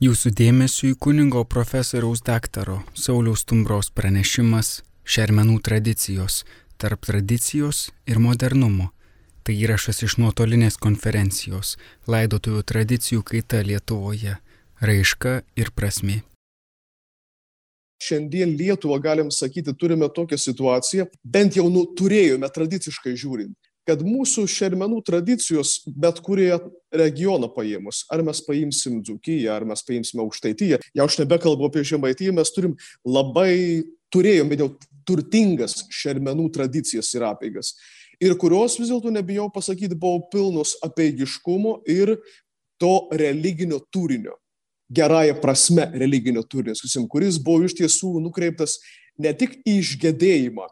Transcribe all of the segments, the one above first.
Jūsų dėmesio į kunigo profesoriaus daktaro Sauliaus Tumbros pranešimas Šermenų tradicijos tarp tradicijos ir modernumo. Tai įrašas iš nuotolinės konferencijos Laidotuvių tradicijų kaita Lietuvoje - raiška ir prasme. Šiandien Lietuvą, galim sakyti, turime tokią situaciją, bent jau nu, turėjome tradiciškai žiūrint, kad mūsų šermenų tradicijos bet kurie regioną paėmus, ar mes paimsim Dzukiją, ar mes paimsime Aukštaityją, jau aš nebekalbu apie Žemaitiją, mes turim labai, turėjome jau turtingas šermenų tradicijas ir apeigas. Ir kurios vis dėlto nebijau pasakyti buvo pilnos apeigiškumo ir to religinio turinio. Gerąją prasme religinio turinio, kuris buvo iš tiesų nukreiptas ne tik į išgėdėjimą,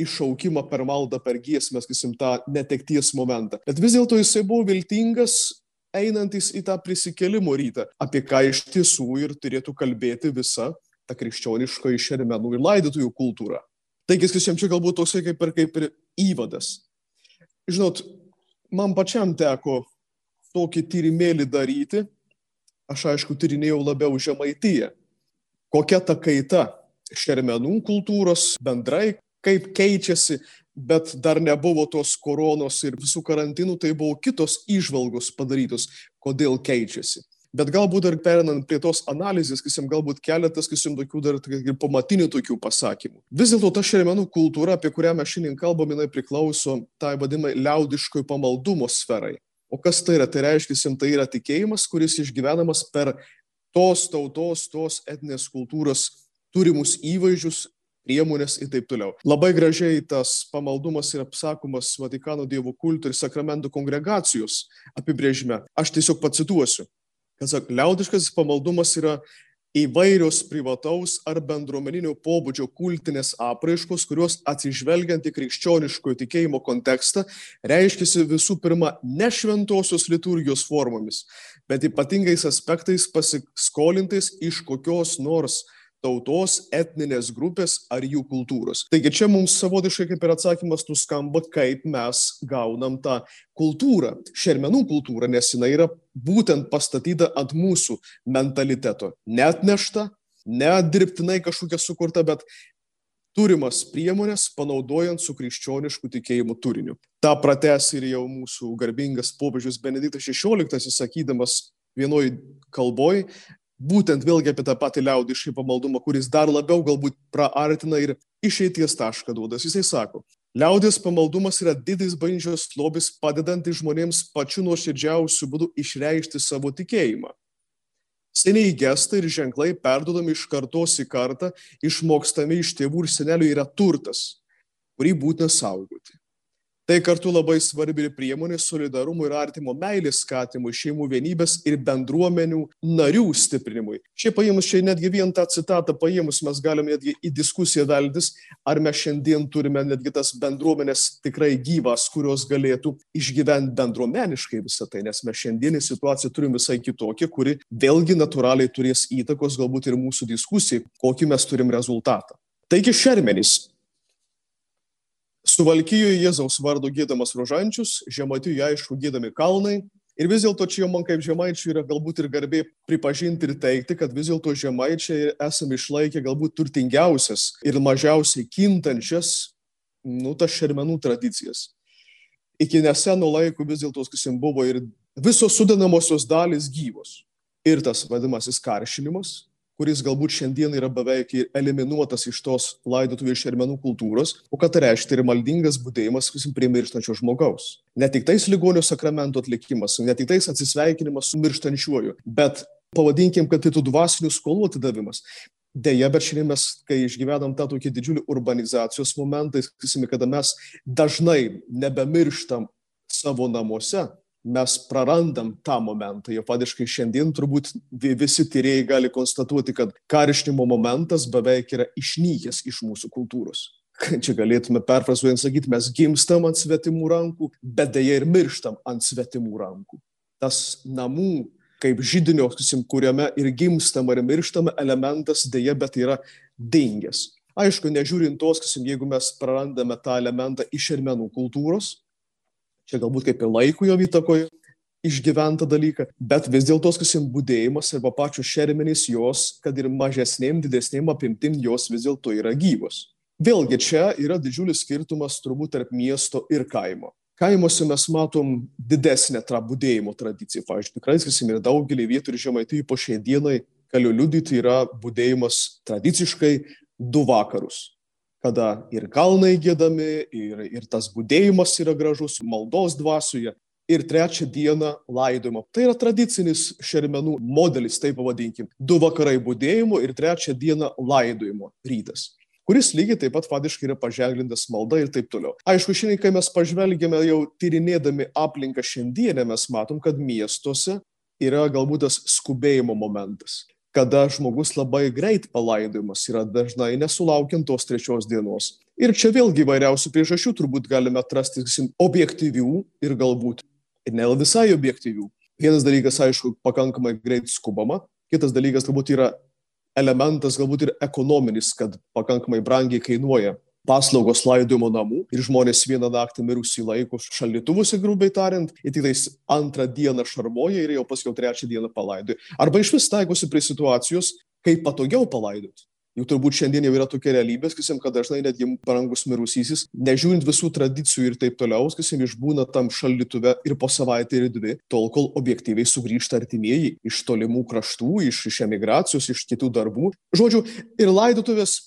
iššaukimą per maldą, per giesmę, sakysim, tą netekties momentą. Bet vis dėlto jisai buvo viltingas einantis į tą prisikėlimo rytą, apie ką iš tiesų ir turėtų kalbėti visa ta krikščioniška išermenų ir laidotųjų kultūra. Taigi, sakysim, čia galbūt toksai kaip ir, kaip ir įvadas. Žinot, man pačiam teko tokį tyrimėlį daryti, aš aišku tyrinėjau labiau žemaityje. Kokia ta kaita šermenų kultūros bendrai, kaip keičiasi, bet dar nebuvo tos koronos ir visų karantinų, tai buvo kitos išvalgos padarytos, kodėl keičiasi. Bet galbūt dar perinant prie tos analizės, kisim, galbūt keletas, kisim, tokių dar ir pamatinių tokių pasakymų. Vis dėlto ta šermenų kultūra, apie kurią mes šiandien kalbame, jinai priklauso tai vadinamai liaudiškoj pamaldumo sferai. O kas tai yra? Tai reiškia, tai yra tikėjimas, kuris išgyvenamas per tos tautos, tos etinės kultūros turimus įvaizdžius priemonės ir taip toliau. Labai gražiai tas pamaldumas yra apsakomas Vatikano Dievo kultų ir sakramentų kongregacijos apibrėžime. Aš tiesiog pacituosiu, kad sak, liaudiškas pamaldumas yra įvairios privataus ar bendruomeninio pobūdžio kultinės apraiškos, kurios atsižvelgiant į krikščioniškojo tikėjimo kontekstą reiškia visų pirma ne šventosios liturgijos formomis, bet ypatingais aspektais pasiskolintais iš kokios nors tautos, etninės grupės ar jų kultūros. Taigi čia mums savotiškai kaip ir atsakymas nuskamba, kaip mes gaunam tą kultūrą, šermenų kultūrą, nes jinai yra būtent pastatyta ant mūsų mentaliteto. Net nešta, ne dirbtinai kažkokia sukurta, bet turimas priemonės panaudojant su krikščionišku tikėjimu turiniu. Ta prates ir jau mūsų garbingas popiežius Benediktas XVI, sakydamas vienoj kalboj, būtent vėlgi apie tą patį liaudiškai pamaldumą, kuris dar labiau galbūt praartina ir išeities tašką duoda. Jisai sako, liaudės pamaldumas yra didis bažnyčios lobis, padedantis žmonėms pačiu nuoširdžiausiu būdu išreikšti savo tikėjimą. Seniai gestai ir ženklai perdodami iš kartos į kartą, išmokstami iš tėvų ir senelių yra turtas, kurį būtina saugoti. Tai kartu labai svarbi ir priemonė solidarumo ir artimo meilės skatimui, šeimų vienybės ir bendruomenių narių stiprinimui. Šiaip paėmus, čia netgi vien tą citatą paėmus, mes galime netgi į diskusiją daltis, ar mes šiandien turime netgi tas bendruomenės tikrai gyvas, kurios galėtų išgyventi bendruomeniškai visą tai, nes mes šiandienį situaciją turim visai kitokią, kuri vėlgi natūraliai turės įtakos galbūt ir mūsų diskusijai, kokį mes turim rezultatą. Taigi šermenys Suvalkijoje Jėzaus vardu gėdamas rožančius, žematijoje aišku gėdami kalnai. Ir vis dėlto čia man kaip žemaičiai yra galbūt ir garbė pripažinti ir teikti, kad vis dėlto žemaičiai esame išlaikę galbūt turtingiausias ir mažiausiai kintančias, nu, tas šermenų tradicijas. Iki neseno laiko vis dėlto, sakysim, buvo ir visos sudedamosios dalys gyvos. Ir tas vadinamasis karšinimas, kuris galbūt šiandien yra beveik eliminuotas iš tos laidotuvių šermenų kultūros, o kad tai reiškia ir maldingas būdėjimas prie mirštančio žmogaus. Ne tik tais ligonio sakramento atlikimas, ne tik tais atsisveikinimas su mirštančiuoju, bet pavadinkim, kad tai tų dvasinių skolų atidavimas. Deja, bet šiandien mes, kai išgyvenam tą tokį didžiulį urbanizacijos momentą, sakysime, kada mes dažnai nebemirštam savo namuose, mes prarandam tą momentą. Jau padiškai šiandien turbūt visi tyrėjai gali konstatuoti, kad karštinimo momentas beveik yra išnykęs iš mūsų kultūros. Čia galėtume perfrazuojant sakyti, mes gimstam ant svetimų rankų, bet dėja ir mirštam ant svetimų rankų. Tas namų kaip žydinio, kuriame ir gimstama ir mirštama elementas dėja, bet yra dingęs. Aišku, nežiūrint tos, jeigu mes prarandame tą elementą iš šermenų kultūros, čia galbūt kaip ir laikų jo įtakoje, išgyventą dalyką, bet vis dėlto, sakysim, būdėjimas arba pačios šermenys jos, kad ir mažesnėm, didesnėm apimtim, jos vis dėlto yra gyvos. Vėlgi čia yra didžiulis skirtumas turbūt tarp miesto ir kaimo. Kaimuose mes matom didesnę tą būdėjimo tradiciją. Pavyzdžiui, tikrai, sakysim, ir daugelį vietų ir žemaitai po šiai dienai, galiu liudyti, yra būdėjimas tradiciškai du vakarus kada ir kalnai gėdami, ir, ir tas būdėjimas yra gražus, maldos dvasioje. Ir trečią dieną laidojimo. Tai yra tradicinis šermenų modelis, taip pavadinkim. Du vakarai būdėjimo ir trečią dieną laidojimo rytas kuris lygiai taip pat fadiškai yra paženklintas malda ir taip toliau. Aišku, šiandien, kai mes pažvelgiame jau tyrinėdami aplinką šiandienę, mes matom, kad miestuose yra galbūt tas skubėjimo momentas kada žmogus labai greit palaidojamas yra dažnai nesulaukiant tos trečios dienos. Ir čia vėlgi įvairiausių priežasčių turbūt galime atrasti objektyvių ir galbūt ne visai objektyvių. Vienas dalykas, aišku, pakankamai greit skubama, kitas dalykas galbūt yra elementas, galbūt ir ekonominis, kad pakankamai brangiai kainuoja paslaugos laidojimo namų ir žmonės vieną naktį mirusį laiko šaldytuvuose, grubiai tariant, ir tik tais antrą dieną šarmoja ir jau paskui trečią dieną palaidoja. Arba iš vis taikosi prie situacijos, kaip patogiau palaidoti. Juk turbūt šiandien jau yra tokia realybė, sakysim, kad dažnai netgi brangus mirusysis, nežiūrint visų tradicijų ir taip toliau, sakysim, išbūna tam šaldytuve ir po savaitę ir dvi, tol kol objektyviai sugrįžta artimieji iš tolimų kraštų, iš, iš emigracijos, iš kitų darbų. Žodžiu, ir laidotuvės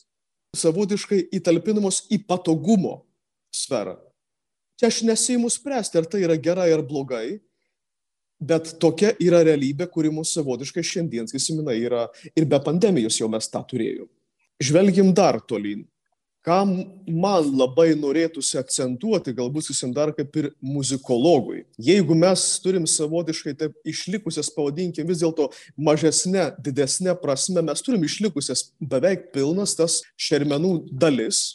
savotiškai įtalpinamos į patogumo sferą. Čia aš nesiimu spręsti, ar tai yra gerai ar blogai, bet tokia yra realybė, kuri mūsų savotiškai šiandien, sakysim, yra ir be pandemijos jau mes tą turėjom. Žvelgim dar tolyn ką man labai norėtųsi akcentuoti, galbūt susim dar kaip ir muzikologui. Jeigu mes turim savotiškai taip išlikusias, pavadinkim vis dėlto mažesnė, didesnė prasme, mes turim išlikusias beveik pilnas tas šermenų dalis,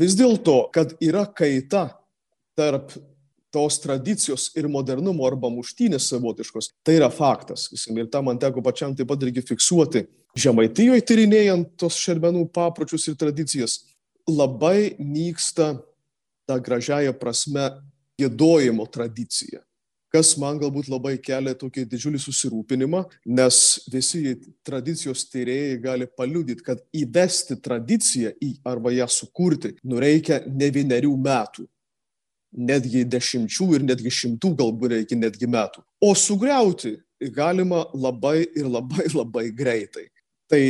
vis dėlto, kad yra kaita tarp tos tradicijos ir modernumo arba muštynės savotiškos, tai yra faktas. Ir tą man teko pačiam taip pat irgi fiksuoti. Žemaitijoje tyrinėjant tos šermenų papročius ir tradicijas, labai nyksta ta gražiaja prasme gėdojimo tradicija. Kas man galbūt labai kelia tokį didžiulį susirūpinimą, nes visi tradicijos tyrėjai gali paliudyti, kad įvesti tradiciją į, arba ją sukurti nureikia ne vienerių metų, netgi dešimčių ir netgi šimtų galbūt reikia netgi metų. O sugriauti galima labai ir labai labai greitai. Tai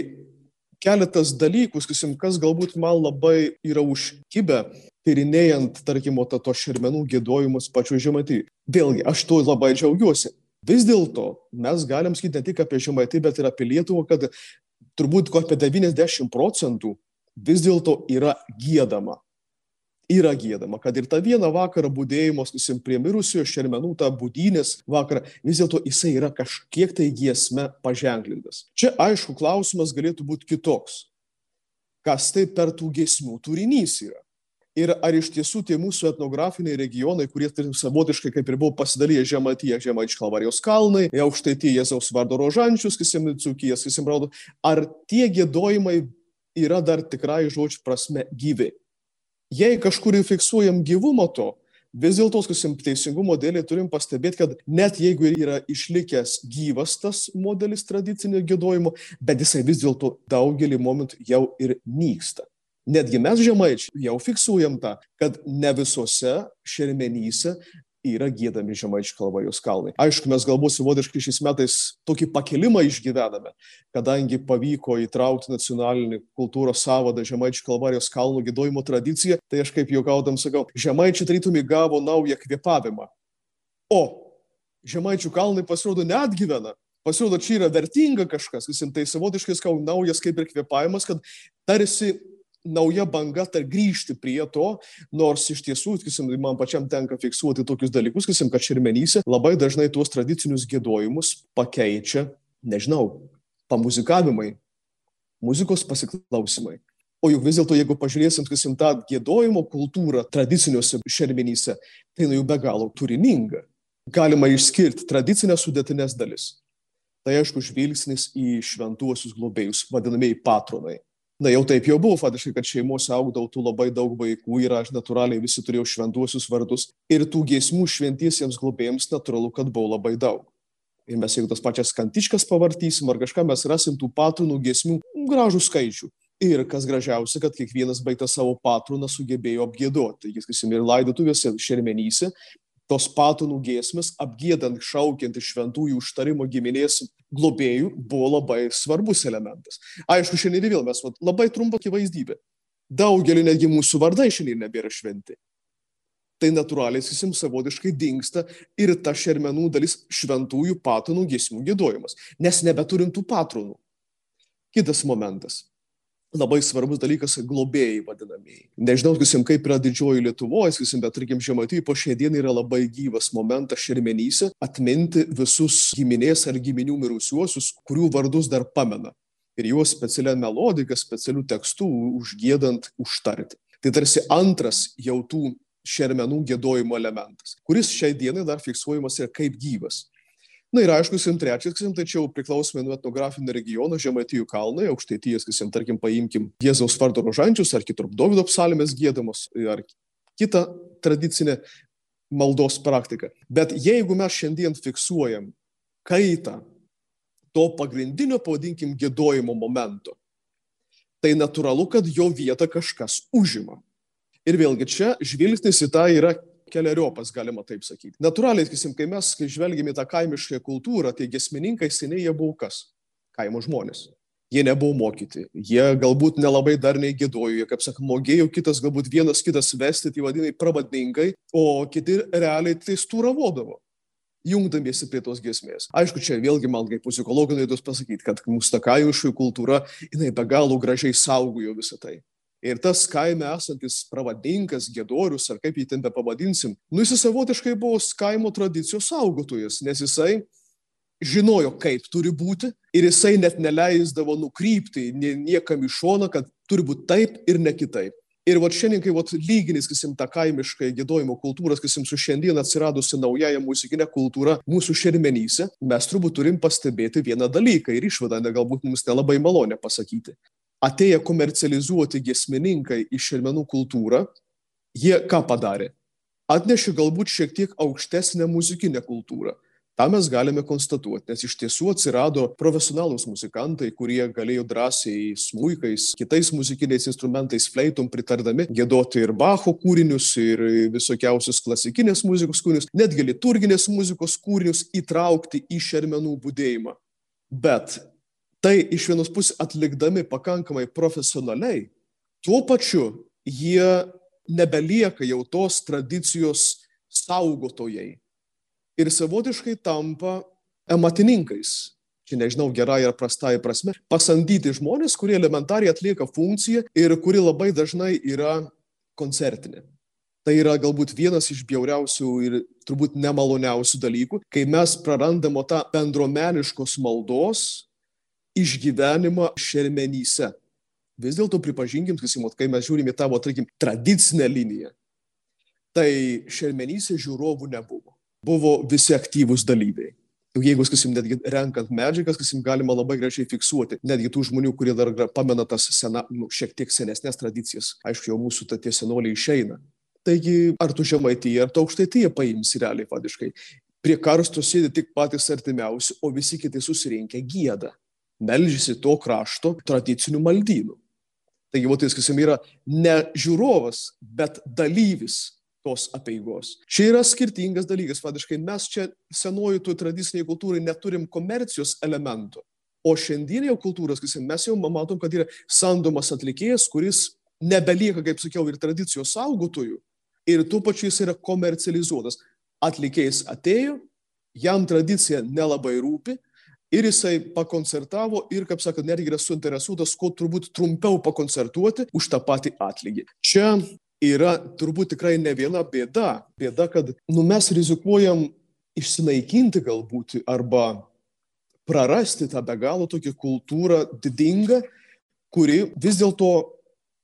keletas dalykų, sakysim, kas galbūt man labai yra užkibę, tyrinėjant, tarkim, to, to šermenų gėdojimus pačiu žemaitį. Vėlgi, aš tuo labai džiaugiuosi. Vis dėlto mes galim sakyti ne tik apie žemaitį, bet ir apie Lietuvą, kad turbūt apie 90 procentų vis dėlto yra gėdama yra gėdama, kad ir tą vieną vakarą būdėjimo, sakysim, prie mirusiojo šermenų, tą būdynės vakarą, vis dėlto jisai yra kažkiek tai giesme paženklintas. Čia aišku klausimas galėtų būti kitoks. Kas tai per tų giesmių turinys yra? Ir ar iš tiesų tie mūsų etnografiniai regionai, kurie savotiškai kaip ir buvo pasidalyję Žematyje, Žemaičių Kalvarijos kalnai, aukštai Jėzaus vardo rožančius, kisim Dzukijas, kisim Raudo, ar tie gėdojimai yra dar tikrai žodžių prasme gyvi? Jei kažkur fiksuojam gyvumą to, vis dėlto, sakysim, teisingumo dėlį turim pastebėti, kad net jeigu yra išlikęs gyvas tas modelis tradicinio gėdojimo, bet jisai vis dėlto daugelį momentų jau ir nyksta. Netgi mes žemaičiai jau fiksuojam tą, kad ne visose šermenyse yra gėdami žemaičių kalba jos kalnai. Aišku, mes galbūt savotiškai šiais metais tokį pakelimą išgyvename, kadangi pavyko įtraukti nacionalinį kultūros savadą žemaičių kalvarijos kalnų gėdojimo tradiciją, tai aš kaip juokaudam sakau, žemaičiai tarytum įgavo naują kvėpavimą. O žemaičių kalnai pasirodo neatgyvena. Pasirodo, čia yra vertinga kažkas, visim tai savotiškai skau naujas kaip ir kvėpavimas, kad tarsi nauja banga tar grįžti prie to, nors iš tiesų, sakysim, man pačiam tenka fiksuoti tokius dalykus, sakysim, kad šermenyse labai dažnai tuos tradicinius gėdojimus pakeičia, nežinau, pamuzikavimai, muzikos pasiklausimai. O juk vis dėlto, jeigu pažiūrėsim, sakysim, tą gėdojimo kultūrą tradiciniuose šermenyse, tai nu jau be galo turininga. Galima išskirti tradicinės sudėtinės dalis. Tai aišku, žvilgsnis į šventuosius globėjus, vadinamieji patronai Na jau taip jau buvo, faktiškai, kad šeimose augdavo tų labai daug vaikų ir aš natūraliai visi turėjau šventuosius vardus ir tų giesmų šventiesiems globėjams natūralu, kad buvo labai daug. Ir mes jeigu tas pačias kantiškas pavartysim ar kažką, mes rasim tų patronų giesmių gražų skaičių. Ir kas gražiausia, kad kiekvienas baigtas savo patroną sugebėjo apgėdoti. Jis, sakysim, ir laidotuvėse šermenyse tos patonų giesmės, apgėdant, šaukiant iš šventųjų užtarimo giminės globėjų, buvo labai svarbus elementas. Aišku, šiandien vėl mes vat, labai trumpa akivaizdybė. Daugelį netgi mūsų vardai šiandien nebėra šventi. Tai natūraliai, sakysim, savotiškai dinksta ir ta šermenų dalis šventųjų patonų giesmų gėdojimas, nes nebeturim tų patronų. Kitas momentas labai svarbus dalykas - globėjai vadinamieji. Nežinau, sakysim, kaip yra didžioji Lietuvoje, sakysim, bet, tarkim, žemaitijai po šią dieną yra labai gyvas momentas šermenyse atminti visus giminės ar giminių mirusiuosius, kurių vardus dar pamena. Ir juos specialią melodiką, specialių tekstų užgėdant užtarti. Tai tarsi antras jau tų šermenų gėdojimo elementas, kuris šiai dienai dar fiksuojamas yra kaip gyvas. Na ir aišku, sim trečias, sim, tačiau priklausomai nuo etnografinio regiono, Žemaitijų kalnai, aukštaitijas, sim, tarkim, paimkim Jėzaus vardo rožančius ar kitur Dovido psalmės gėdamos ar kitą tradicinę maldos praktiką. Bet jeigu mes šiandien fiksuojam kaitą to pagrindinio, pavadinkim, gėdojimo momento, tai natūralu, kad jo vietą kažkas užima. Ir vėlgi čia žvilgsnis į tą yra keliariopas, galima taip sakyti. Natūraliai, sakysim, kai mes kai žvelgime tą kaimišką kultūrą, tai gesmininkai seniai jie buvo kas? Kaimo žmonės. Jie nebuvo mokyti, jie galbūt nelabai dar neįgėdojo, jie, kaip sakoma, mokėjo kitas, galbūt vienas kitas vesti, tai vadinai pravadingai, o kiti realiai tai stūravodavo jungdamiesi prie tos giesmės. Aišku, čia vėlgi man kaip psichologui norėtų pasakyti, kad mūsų ta kaimiškų kultūra, jinai be galo gražiai saugojo visą tai. Ir tas kaime esantis pravadinkas, gedorius, ar kaip jį ten pavadinsim, nu jis savotiškai buvo kaimo tradicijos saugotojas, nes jisai žinojo, kaip turi būti ir jisai net neleisdavo nukrypti niekam į šoną, kad turi būti taip ir ne kitaip. Ir va šiandien, kai vat, lyginis, kasim, tą kaimišką gėdojimo kultūrą, kasim, su šiandien atsiradusi naujaja muzikinė kultūra mūsų šermenyse, mes turbūt turim pastebėti vieną dalyką ir išvadą, ne galbūt mums nelabai malonę pasakyti atėję komercializuoti giesmininkai į šermenų kultūrą, jie ką padarė? Atnešė galbūt šiek tiek aukštesnę muzikinę kultūrą. Ta mes galime konstatuoti, nes iš tiesų atsirado profesionalūs muzikantai, kurie galėjo drąsiai smūkais, kitais muzikiniais instrumentais, fleitom pritardami gėdoti ir Bacho kūrinius, ir visokiausius klasikinės muzikos kūrinius, netgi liturginės muzikos kūrinius įtraukti į šermenų būdėjimą. Bet tai iš vienos pusės atlikdami pakankamai profesionaliai, tuo pačiu jie nebelieka jau tos tradicijos saugotojai ir savotiškai tampa amatininkais. Čia nežinau, gerai ar prastai prasme. Pasamdyti žmonės, kurie elementariai atlieka funkciją ir kuri labai dažnai yra koncertinė. Tai yra galbūt vienas iš bjauriausių ir turbūt nemaloniausių dalykų, kai mes prarandamo tą bendromeniškos maldos išgyvenimą šermenyse. Vis dėlto pripažinkim, kasimot, kai mes žiūrime tavo, tarkim, tradicinę liniją, tai šermenyse žiūrovų nebuvo. Buvo visi aktyvūs dalyviai. Jeigu, sakysim, netgi renkant medžiagas, sakysim, galima labai gražiai fiksuoti, netgi tų žmonių, kurie dar pamena tas sena, nu, šiek tiek senesnės tradicijas, aišku, jau mūsų tie senoliai išeina. Taigi, ar tu žemaityje, ar tu aukštaityje paimsi realiai padiškai. Prie karsto sėdi tik patys artimiausi, o visi kiti susirinkę gėda melžiasi to krašto tradicinių maldynų. Taigi, va, tai sakysim, yra ne žiūrovas, bet dalyvis tos apieigos. Čia yra skirtingas dalykas, vadiškai mes čia senojų tų tradiciniai kultūrai neturim komercijos elementų. O šiandien jau kultūros, sakysim, mes jau matom, kad yra sandomas atlikėjas, kuris nebelieka, kaip sakiau, ir tradicijos saugotojų. Ir tuo pačiu jis yra komercializuotas. Atlikėjas atėjo, jam tradicija nelabai rūpi, ir jisai pakoncertavo ir, kaip sakant, netgi yra suinteresuotas, kuo turbūt trumpiau pakoncertuoti už tą patį atlygį. Čia yra turbūt tikrai ne viena bėda. Bėda, kad nu, mes rizikuojam išsinaikinti galbūt arba prarasti tą be galo tokią kultūrą didingą, kuri vis dėlto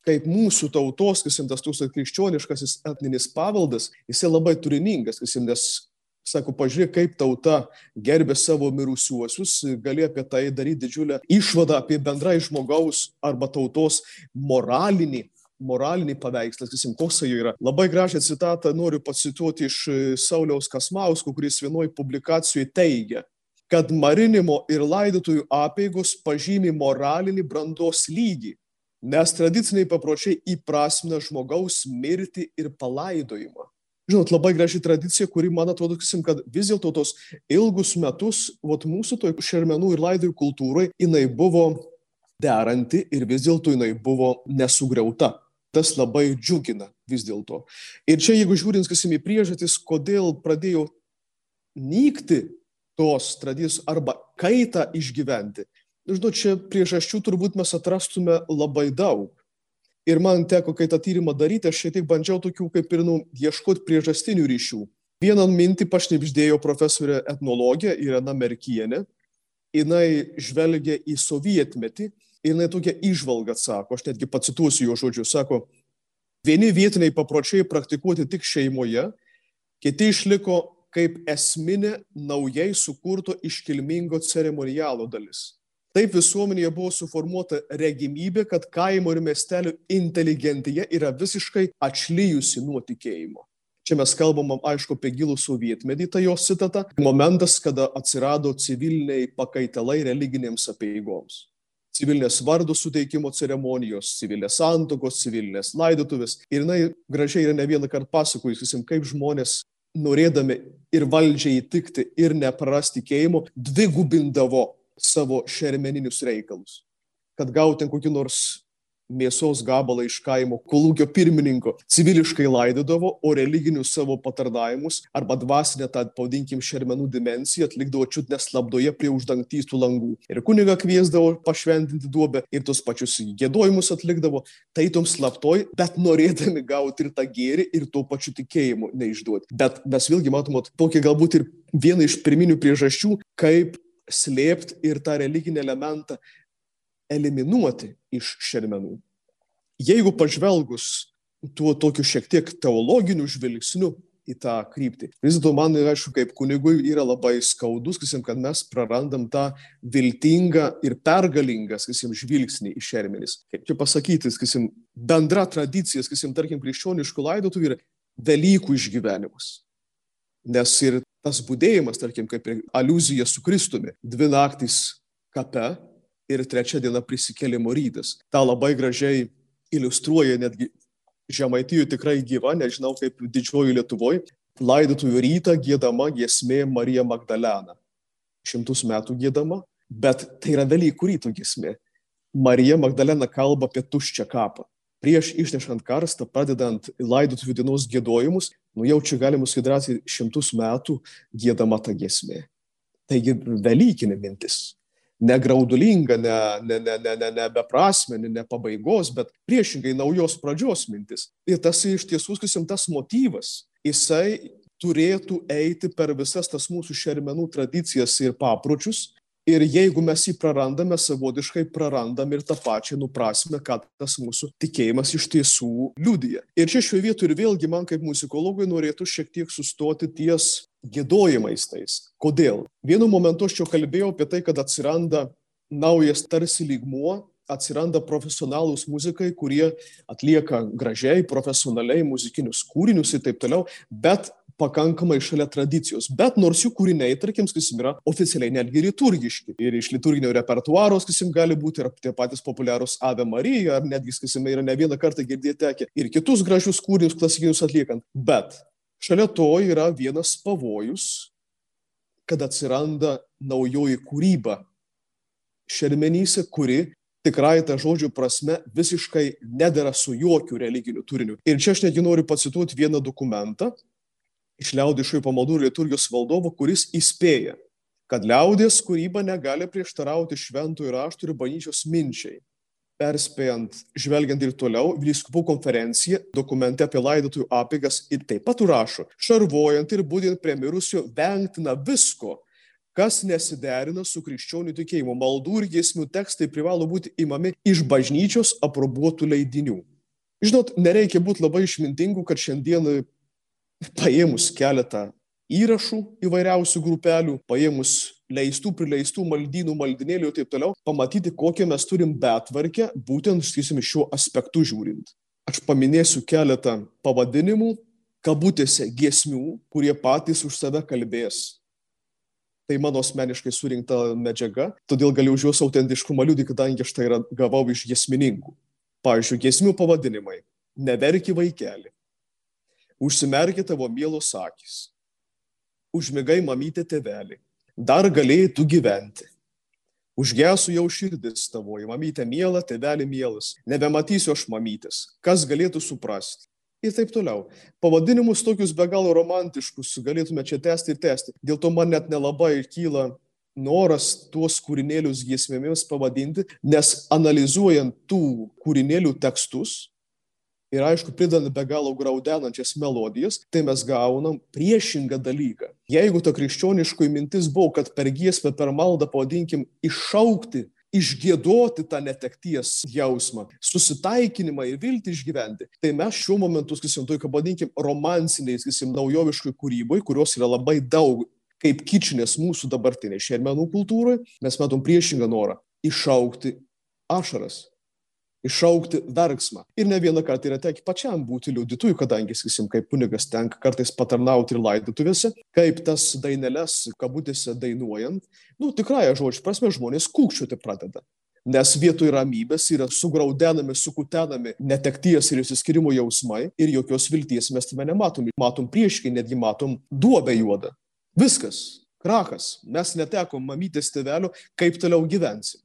kaip mūsų tautos, kasim tas tūkstas krikščioniškasis etninis paveldas, jisai labai turiningas, kasim, nes Sako, pažiūrėk, kaip tauta gerbė savo mirusiuosius, gali apie tai daryti didžiulę išvadą apie bendrai žmogaus arba tautos moralinį moralinį paveikslą, sakysim, koks jis yra. Labai gražią citatą noriu pacituoti iš Sauliaus Kasmausko, kuris vienoje publikacijoje teigia, kad marinimo ir laidotųjų apėgos pažymi moralinį brandos lygį, nes tradiciniai papročiai įprasmina žmogaus mirtį ir palaidojimą žinot, labai graži tradicija, kuri, man atrodo, kad vis dėlto tos ilgus metus, vat mūsų toj šermenų ir laidojų kultūrai, jinai buvo deranti ir vis dėlto jinai buvo nesugriauta. Tas labai džiugina vis dėlto. Ir čia, jeigu žiūrint, sakysim, į priežastis, kodėl pradėjo nykti tos tradicijos arba kaitą išgyventi, žinot, čia priežasčių turbūt mes atrastume labai daug. Ir man teko, kai tą tyrimą daryti, aš šiek tiek bandžiau tokių kaip ir nu, ieškoti priežastinių ryšių. Vieną mintį pašnipždėjo profesorė etnologė Irena Merkienė. Jis žvelgia į sovietmetį ir jinai tokia išvalga sako, aš netgi pacituosiu jo žodžius, sako, vieni vietiniai papročiai praktikuoti tik šeimoje, kiti išliko kaip esminė naujai sukurto iškilmingo ceremonialo dalis. Taip visuomenėje buvo suformuota regimybė, kad kaimo ir miestelio inteligentija yra visiškai atšlyjusi nuo tikėjimo. Čia mes kalbam, aišku, apie gilų sovietmetį, tai jos citata, momentas, kada atsirado civiliniai pakaitalai religinėms apieigoms. Civilinės vardų suteikimo ceremonijos, civilinės santokos, civilinės laidotuvės. Ir jinai gražiai yra ne vieną kartą pasakojusi, kaip žmonės norėdami ir valdžiai įtikti, ir neprarasti tikėjimo, dvigubindavo savo šermeninius reikalus. Kad gautum kokį nors mėsos gabalą iš kaimo kolūkio pirmininko civiliškai laidodavo, o religinius savo patarnavimus arba dvasinę tą, pavadinkim, šermenų dimensiją atlikdavo čiut neslapdoje prie uždangtystų langų. Ir kuniga kviesdavo pašventinti duobę ir tos pačius gėdojimus atlikdavo, tai tom slaptoj, bet norėdami gauti ir tą gėrį ir tuo pačiu tikėjimu neišduoti. Bet mes vėlgi matomot tokį galbūt ir vieną iš pirminių priežasčių, kaip slėpti ir tą religinį elementą eliminuoti iš šermenų. Jeigu pažvelgus tuo tokiu šiek tiek teologiniu žvilgsniu į tą kryptį. Vis dėlto man, aišku, kaip kunigui yra labai skaudus, kasim, kad mes prarandam tą viltingą ir pergalingą, sakysim, žvilgsnį į šermenis. Kaip čia pasakyti, sakysim, bendra tradicija, sakysim, tarkim, krikščioniškų laidotų yra Velykų išgyvenimas. Nes ir tas būdėjimas, tarkim, kaip aluzija su Kristumi, dvi naktys kape ir trečia diena prisikėlimo rytas. Ta labai gražiai iliustruoja netgi Žemaitijų tikrai gyva, nežinau kaip didžioji Lietuvoje, laidotųjų rytą gėdama giesmė Marija Magdalena. Šimtus metų gėdama, bet tai yra Velykų ryto giesmė. Marija Magdalena kalba apie tuščią kapą prieš išnešant karstą, pradedant laidotuvių dienos gėdojimus, nu jau čia galima skaidrati šimtus metų gėdama ta giesmė. Taigi Velykinė mintis. Ne graudulinga, ne, ne, ne, ne, ne, ne beprasmenė, ne pabaigos, bet priešingai naujos pradžios mintis. Ir tas iš tiesų, sakysim, tas motyvas, jisai turėtų eiti per visas tas mūsų šermenų tradicijas ir papročius Ir jeigu mes jį prarandame, savotiškai prarandam ir tą pačią nuprasme, kad tas mūsų tikėjimas iš tiesų liūdija. Ir čia šioje vietoje ir vėlgi man kaip muzikologui norėtų šiek tiek sustoti ties gėdojimais tais. Kodėl? Vienu momentu aš jau kalbėjau apie tai, kad atsiranda naujas tarsi lygmuo, atsiranda profesionalūs muzikai, kurie atlieka gražiai, profesionaliai muzikinius kūrinius ir taip toliau, bet pakankamai šalia tradicijos. Bet nors jų kūriniai, tarkim, sakysim, yra oficialiai netgi liturgiški. Ir iš liturginio repertuaro, sakysim, gali būti ir tie patys populiarūs Ave Marija, ar netgi, sakysim, yra ne vieną kartą girdėti. Ir kitus gražius kūrinius klasikinius atliekant. Bet šalia to yra vienas pavojus, kad atsiranda naujoji kūryba šermenyse, kuri tikrai ta žodžių prasme visiškai nedara su jokių religiniu turiniu. Ir čia aš netgi noriu pacituoti vieną dokumentą, iš liaudiškųjų pamaldų ir liturgijos valdovo, kuris įspėja, kad liaudės kūryba negali prieštarauti šventųjų raštų ir bažnyčios minčiai. Perspėjant, žvelgiant ir toliau, Vyskupų konferencija dokumente apie laidotųjų apėgas ir taip pat rašo, šarvojant ir būdint prie mirusio vengtina visko, kas nesiderina su krikščionių tikėjimu. Maldų ir giesmių tekstai privalo būti imami iš bažnyčios aprobuotų leidinių. Žinot, nereikia būti labai išmintingu, kad šiandien paėmus keletą įrašų įvairiausių grupelių, paėmus leistų, prileistų maldynų, maldinėlių ir taip toliau, pamatyti, kokią mes turim betvarkę, būtent, sakysim, šiuo aspektu žiūrint. Aš paminėsiu keletą pavadinimų, kabutėse giesmių, kurie patys už save kalbės. Tai mano asmeniškai surinkta medžiaga, todėl galiu už juos autentiškumą liūdį, kadangi aš tai gavau iš giesmininkų. Pavyzdžiui, giesmių pavadinimai. Neverki vaikeli. Užsimerki tavo mielos akis. Užmigai mamytė tevelį. Dar galėjai tu gyventi. Užgesų jau širdis tavoji, mamytė miela, tevelį mielas. Nebematysiu aš mamytės. Kas galėtų suprasti? Ir taip toliau. Pavadinimus tokius be galo romantiškus galėtume čia tęsti ir tęsti. Dėl to man net nelabai kyla noras tuos kūrinėlius giesmėmis pavadinti, nes analizuojant tų kūrinėlių tekstus ir aišku, pridant be galo graudenančias melodijas, tai mes gaunam priešingą dalyką. Jeigu ta krikščioniškoji mintis buvo, kad per giesmę, per maldą, pavadinkim, iššaukti išgėdoti tą netekties jausmą, susitaikinimą ir viltį išgyventi. Tai mes šiuo momentu, sakysim, toj, pavadinkim, romansiniai, sakysim, naujoviškai kūrybai, kurios yra labai daug kaip kičinės mūsų dabartinė šermenų kultūrai, mes matom priešingą norą - išaukti ašaras, išaukti verksmą. Ir ne vieną kartą yra tekę pačiam būti liudytojų, kadangi, sakysim, kaip kunigas tenka kartais patarnauti ir laidotuvėse, kaip tas daineles, kabutėse dainuojant, nu, tikrąją žodžių prasme žmonės kūkčiuoti pradeda. Nes vietoj ramybės yra sugraudenami, sukutenami netekties ir įsiskirimo jausmai ir jokios vilties mes tame nematom. Matom prieškai, netgi matom duobę juodą. Viskas, krachas, mes netekom mamytės tėvelio, kaip toliau gyvensim.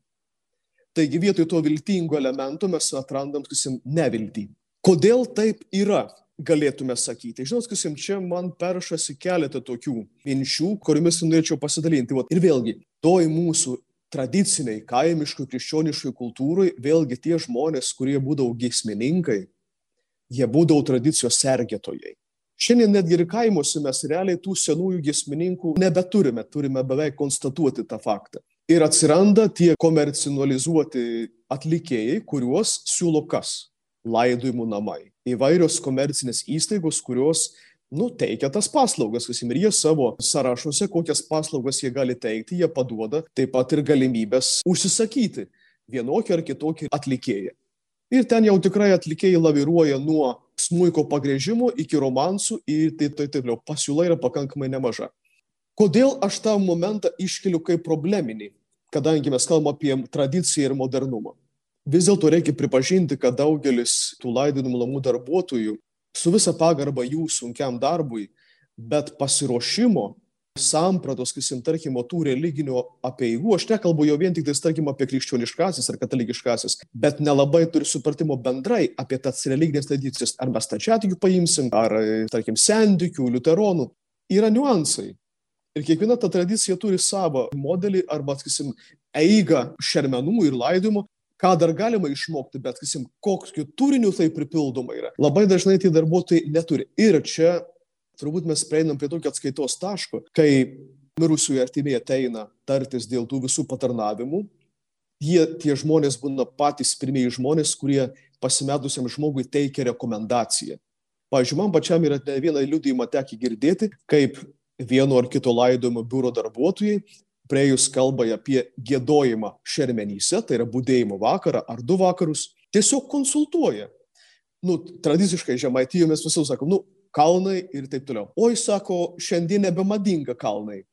Taigi vietoj to viltingo elemento mes atrandam, sakysim, neviltį. Kodėl taip yra? galėtume sakyti. Žinot, sakysim, čia man peršasi keletą tokių minčių, kuriomis norėčiau pasidalinti. Ir vėlgi, toj mūsų tradiciniai, kaimiškui, krikščioniškui kultūrai, vėlgi tie žmonės, kurie būdavo giesmininkai, jie būdavo tradicijos sergėtojai. Šiandien netgi ir kaimuose mes realiai tų senųjų giesmininkų nebeturime, turime beveik konstatuoti tą faktą. Ir atsiranda tie komercinalizuoti atlikėjai, kuriuos siūlo kas? Laidojimų namai. Įvairios komercinės įstaigos, kurios nu, teikia tas paslaugas, sakysim, ir jie savo sąrašuose, kokias paslaugas jie gali teikti, jie paduoda taip pat ir galimybės užsisakyti vienokį ar kitokį atlikėją. Ir ten jau tikrai atlikėjai laviruoja nuo smūko pagrėžimo iki romansų ir taip taip taip toliau. Pasiūla yra pakankamai nemaža. Kodėl aš tą momentą iškeliu kaip probleminį, kadangi mes kalbame apie tradiciją ir modernumą? Vis dėlto reikia pripažinti, kad daugelis tų laidinimų namų darbuotojų su visa pagarba jų sunkiam darbui, bet pasiruošimo sampratos, sakysim, tarkim, tų religinių apieigų, aš nekalbu jau vien tik, tai, tarkim, apie krikščioniškasis ar katalikiškasis, bet nelabai turi supratimo bendrai apie tas religinės tradicijas, ar mes tačiatikių paimsim, ar, tarkim, sendikių, liuteronų. Yra niuansai. Ir kiekviena ta tradicija turi savo modelį arba, sakysim, eigą šermenų ir laidojimų, ką dar galima išmokti, bet, sakysim, kokiu turiniu tai pripildoma yra. Labai dažnai tie darbuotojai neturi. Ir čia turbūt mes prieinam prie tokio atskaitos taško, kai mirusiųjų artimieji ateina tartis dėl tų visų patarnavimų, jie, tie žmonės būna patys pirmieji žmonės, kurie pasimetusiam žmogui teikia rekomendaciją. Pavyzdžiui, man pačiam yra ne vieną liūdėjimą tekę girdėti, kaip vieno ar kito laidojimo biuro darbuotojai, praėjus kalbai apie gėdojimą šermenyse, tai yra būdėjimo vakarą ar du vakarus, tiesiog konsultuoja. Nu, tradiciškai žemaitijoje mes visų sakom, nu, kalnai ir taip toliau. Oi, sako, šiandien nebemadinga kalnai.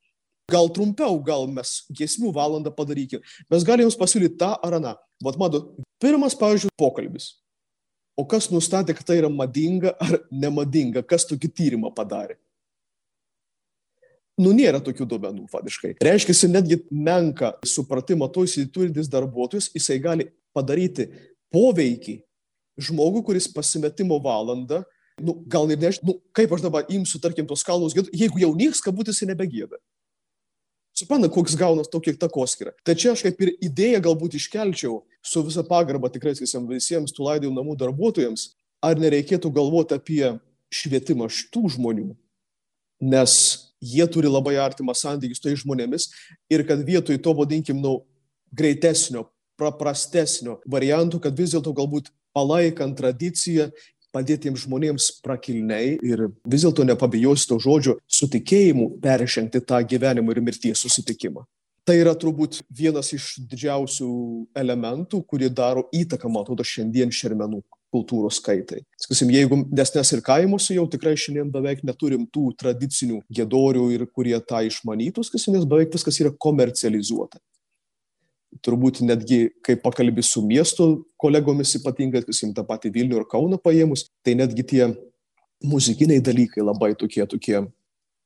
Gal trumpiau, gal mes giesmių valandą padarykime. Mes galime jums pasiūlyti tą ar aną. Vat matot, pirmas, pavyzdžiui, pokalbis. O kas nustatė, kad tai yra madinga ar nemadinga, kas tokį tyrimą padarė? Nu, nėra tokių duomenų, fadiškai. Reiškia, netgi menka supratimą to įsiturintis darbuotojas, jisai gali padaryti poveikį žmogui, kuris pasimetimo valandą, nu, gal ir nežinau, nu, kaip aš dabar imsiu, tarkim, tos kalnus gėdų, jeigu jau nieks kabutėsi nebegėda. Supranta, koks gaunas tokia takoskira. Tai čia aš kaip ir idėją galbūt iškelčiau su visa pagarba tikrai visiems tų laidėjų namų darbuotojams, ar nereikėtų galvoti apie švietimą šitų žmonių. Nes jie turi labai artimą santykį su tais žmonėmis ir kad vietoj to, vadinkim, nu, greitesnio, paprastesnio variantų, kad vis dėlto galbūt palaikant tradiciją, padėti žmonėms prakilniai ir vis dėlto nepabijosiu to žodžio su tikėjimu peržengti tą gyvenimo ir mirties susitikimą. Tai yra turbūt vienas iš didžiausių elementų, kurie daro įtaką, man atrodo, šiandien šermenų kultūros kaitai. Sakysim, jeigu desnes ir kaimuose jau tikrai šiandien beveik neturim tų tradicinių gėdorių ir kurie tą išmanytų, sakysim, nes beveik viskas yra komercializuota. Turbūt netgi, kai pakalbė su miesto kolegomis, ypatingai, sakysim, tą patį Vilnių ir Kauną paėmus, tai netgi tie muzikiniai dalykai labai tokie, tokie,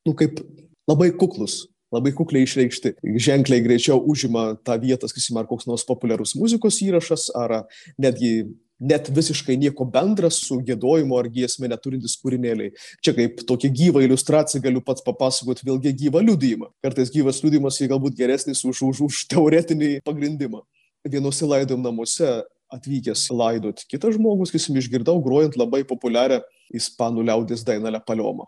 nu kaip labai kuklus, labai kukliai išreikšti, ženkliai greičiau užima tą vietą, sakysim, ar koks nors populiarus muzikos įrašas, ar netgi net visiškai nieko bendra su gėdojimu ar giesme neturintis kūrinėliai. Čia kaip tokia gyva iliustracija galiu pats papasakoti vėlgi gyvą liudijimą. Kartais gyvas liudijimas yra galbūt geresnis už, už, už teoretinį pagrindimą. Vienose laidojim namuose atvykęs laidot kitas žmogus, kai išgirdau grojant labai populiarią ispanų liaudės dainą Le Paloma.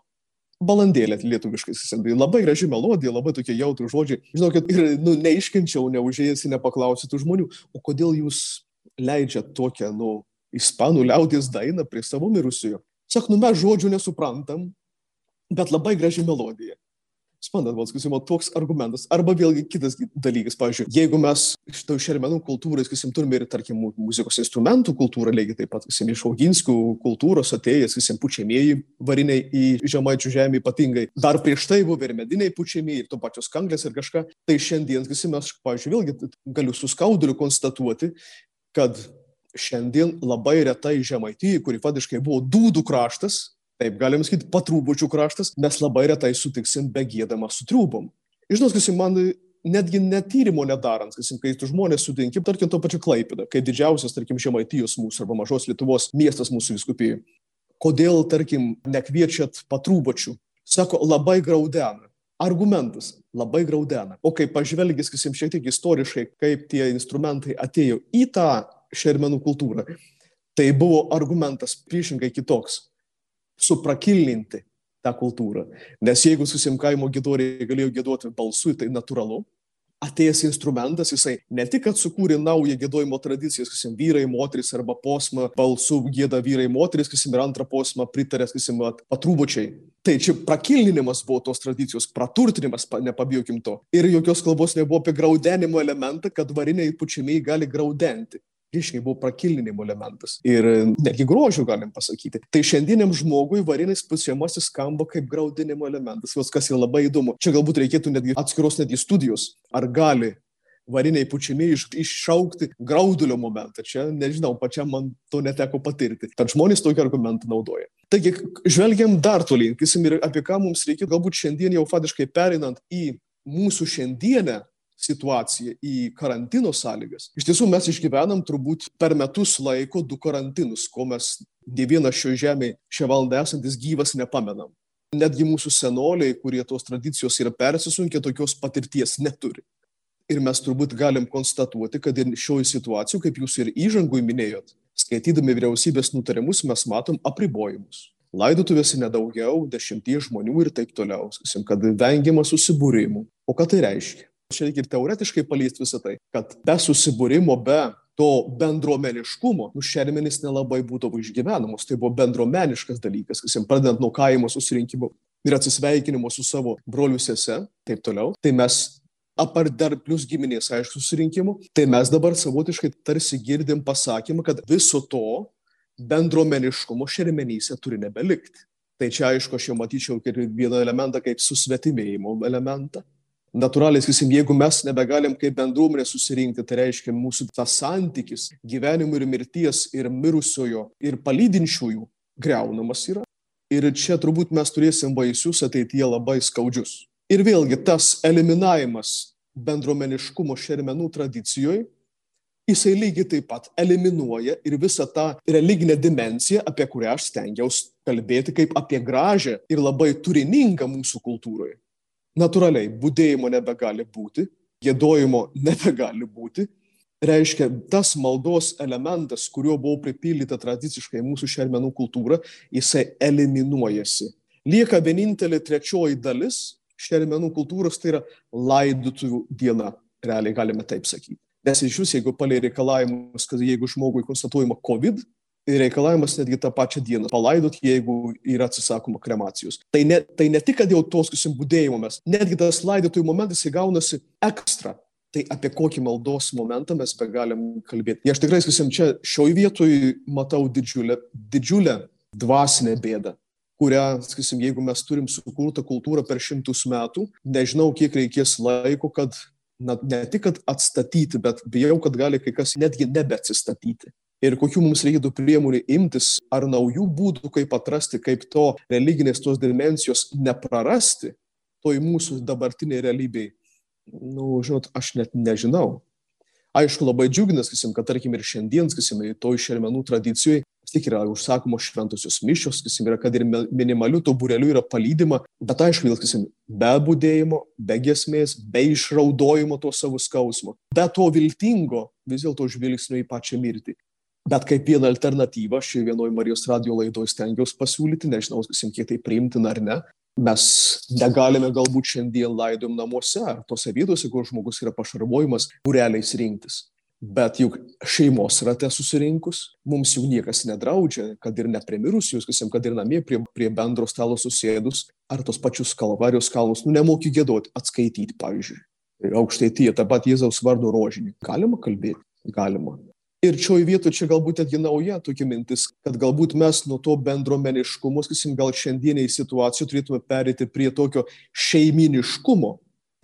Balandėlė lietuviškai, tai labai graži melodija, labai tokie jautrų žodžiai. Žinokit, ir nu, neiškenčiau, neužėjęs, nepaklausytų žmonių, o kodėl jūs leidžia tokią, nu, ispanų liaudės dainą prie savo mirusiojo. Sak, nu mes žodžių nesuprantam, bet labai graži melodija. Suprantat, man sakysim, toks argumentas. Arba vėlgi kitas dalykas, pavyzdžiui, jeigu mes to šermenų kultūros, sakysim, turime ir, tarkim, muzikos instrumentų kultūrą, lygiai taip pat, sakysim, iš auginskių kultūros atėjęs, sakysim, pučiamieji variniai į žemaičių žemę ypatingai. Dar prieš tai buvo ir mediniai pučiamieji, ir to pačios kanglės ir kažką. Tai šiandien, sakysim, aš, pavyzdžiui, vėlgi galiu su skauduliu konstatuoti, kad šiandien labai retai Žemaitijai, kuri fadiškai buvo dūdų kraštas, taip galim sakyti, patrūbučių kraštas, mes labai retai sutiksim begėdama su trūbom. Žinot, kas man netgi netyrimo nedarant, kas, kai tu žmonės sutinki, tarkim, to pačiu Klaipėdą, kai didžiausias, tarkim, Žemaitijos mūsų arba mažos Lietuvos miestas mūsų viskupijai. Kodėl, tarkim, nekviečiat patrūbučių? Sako, labai graudena. Argumentas labai graudena. O kai pažvelgis, sakysim, šiek tiek istoriškai, kaip tie instrumentai atėjo į tą šermenų kultūrą, tai buvo argumentas priešingai kitoks - suprakilninti tą kultūrą. Nes jeigu susimkaimo gėdoriai galėjo gėduoti balsu, tai natūralu, atėjęs instrumentas, jisai ne tik, kad sukūrė naują gėdojimo tradiciją, sakysim, vyrai, moteris arba posmą, balsų gėda vyrai, moteris, sakysim, ir antrą posmą pritarė, sakysim, patrūbučiai. Tai čia prakilninimas buvo tos tradicijos, praturtinimas, nepabijokim to. Ir jokios kalbos nebuvo apie graudenimo elementą, kad variniai pučiamiai gali graudenti reiškia buvo prakilinimo elementas. Ir netgi grožių galim pasakyti. Tai šiandieniam žmogui varinis pučiamasis skamba kaip graudinimo elementas. Kas yra labai įdomu. Čia galbūt reikėtų netgi atskiros netgi studijos. Ar gali variniai pučiami iš, iššaukti graudulio momentą. Čia nežinau, pačiam man to neteko patirti. Tad žmonės tokį argumentą naudoja. Taigi, žvelgiam dar tolyn, kisim ir apie ką mums reikia, galbūt šiandien jau fatiškai perinant į mūsų šiandienę situaciją į karantino sąlygas. Iš tiesų mes išgyvenam turbūt per metus laiko du karantinus, ko mes ne vienas šio žemėje šią valandą esantis gyvas nepamenam. Netgi mūsų senoliai, kurie tos tradicijos yra persisunkę, tokios patirties neturi. Ir mes turbūt galim konstatuoti, kad šioje situacijoje, kaip jūs ir įžangui minėjot, skaitydami vyriausybės nutarimus mes matom apribojimus. Laidotuvėse nedaugiau, dešimties žmonių ir taip toliau, sakysim, kad vengiama susibūrimų. O ką tai reiškia? čia reikia ir teoretiškai paliesti visą tai, kad be susibūrimo, be to bendruomeniškumo, nu šermenis nelabai būdavo išgyvenamos. Tai buvo bendruomeniškas dalykas, kas jiems pradedant nuo kaimo susirinkimo ir atsisveikinimo su savo broliu sese, taip toliau. Tai mes apart dar plus giminės, aišku, susirinkimų, tai mes dabar savotiškai tarsi girdim pasakymą, kad viso to bendruomeniškumo šermenyse turi nebelikti. Tai čia aišku, aš jau matyčiau kaip vieną elementą kaip susvetimėjimo elementą. Natūraliai sakysim jeigu mes nebegalim kaip bendruomenė susirinkti tai reiškia mūsų tas santykis gyvenimo ir mirties ir mirusiojo ir palydinčiųjų greunamas yra. Ir čia turbūt mes turėsim vaisius ateityje labai skaudžius ir vėlgi tas eliminavimas bendruomeniškumo šermenų tradicijoj jisai lygiai taip pat eliminuoja ir visą tą religinę dimensiją, apie kurią aš stengiausi kalbėti kaip apie gražią ir labai turiningą mūsų kultūroje natūraliai būdėjimo nebegali būti, gėdojimo nebegali būti. Reiškia, tas maldos elementas, kuriuo buvo pripildyta tradiciškai mūsų šermenų kultūra, jisai eliminuojasi. Lieka vienintelė trečioji dalis šermenų kultūros, tai yra laidotuvių diena, realiai galime taip sakyti. Nes iš jūs, jeigu palei reikalavimus, kad jeigu žmogui konstatuojama COVID, Ir reikalavimas netgi tą pačią dieną palaidot, jeigu yra atsisakoma kremacijos. Tai ne, tai ne tik, kad jau tos, kasim, būdėjimo mes, netgi tas laidotojų momentas įgaunasi ekstra. Tai apie kokį maldos momentą mes begalim kalbėti. Ir aš tikrai, sakysim, čia šioj vietoj matau didžiulę, didžiulę dvasinę bėdą kurią, sakysim, jeigu mes turim sukurtą kultūrą per šimtus metų, nežinau, kiek reikės laiko, kad na, ne tik atstatyti, bet bijau, kad gali kai kas netgi nebeatsistatyti. Ir kokių mums reikėtų priemonių imtis, ar naujų būdų, kaip atrasti, kaip to religinės tos dimensijos neprarasti, toj mūsų dabartiniai realybei. Nu, žinot, aš net nežinau. Aišku, labai džiuginas, kad tarkim ir šiandien, sakysim, toj šermenų tradicijoje vis tiek yra užsakomos šventosios mišios, sakysim, yra, kad ir minimaliu to bureliu yra palydima, bet aišku, vėl, sakysim, be būdėjimo, be gesmės, be išraudojimo to savo skausmo, be to viltingo vis dėlto žvilgsnio į pačią mirtį. Bet kaip vieną alternatyvą šioje vienoje Marijos radio laidoje stengiausi pasiūlyti, nežinau, sakysim, kiek tai priimtina ar ne, mes negalime galbūt šiandien laidom namuose ar tose vietose, kur žmogus yra pašarvojimas, bureliais rinktis. Bet juk šeimos rate susirinkus, mums jau niekas nedraudžia, kad ir neprimirusius, kad ir namie prie, prie bendro stalo susėdus, ar tos pačius kalvarijos kalnus, nu nemoki gėdoti, atskaityti, pavyzdžiui. Aukštaityje, tą pat Jėzaus vardo rožinį. Galima kalbėti? Galima. Ir šioje vietoje čia galbūt netgi nauja tokia mintis, kad galbūt mes nuo to bendruomeniškumo, sakysim, gal šiandieniai situacijai turėtume perėti prie tokio šeiminiškumo,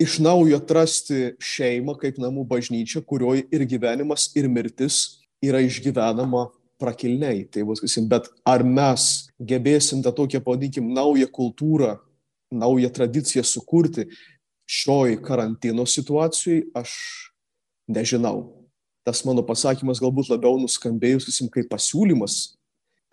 iš naujo atrasti šeimą kaip namų bažnyčią, kurioje ir gyvenimas, ir mirtis yra išgyvenama prakilniai. Tai bus, sakysim, bet ar mes gebėsim tą tokią, pavadinkim, naują kultūrą, naują tradiciją sukurti šioj karantino situacijai, aš nežinau. Tas mano pasakymas galbūt labiau nuskambėjus, sakysim, kaip pasiūlymas,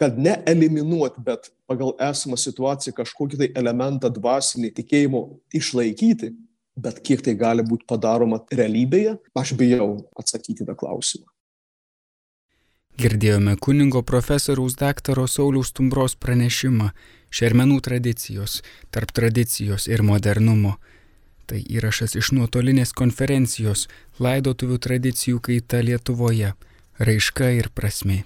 kad ne eliminuoti, bet pagal esamą situaciją kažkokį tai elementą dvasinį tikėjimo išlaikyti, bet kiek tai gali būti padaroma realybėje, aš bijau atsakyti tą klausimą. Girdėjome kuningo profesoriaus daktaro Sauliaus Tumbros pranešimą Šermenų tradicijos, tarp tradicijos ir modernumo. Tai įrašas iš nuotolinės konferencijos Laidotuvių tradicijų kaita Lietuvoje - raiška ir prasme.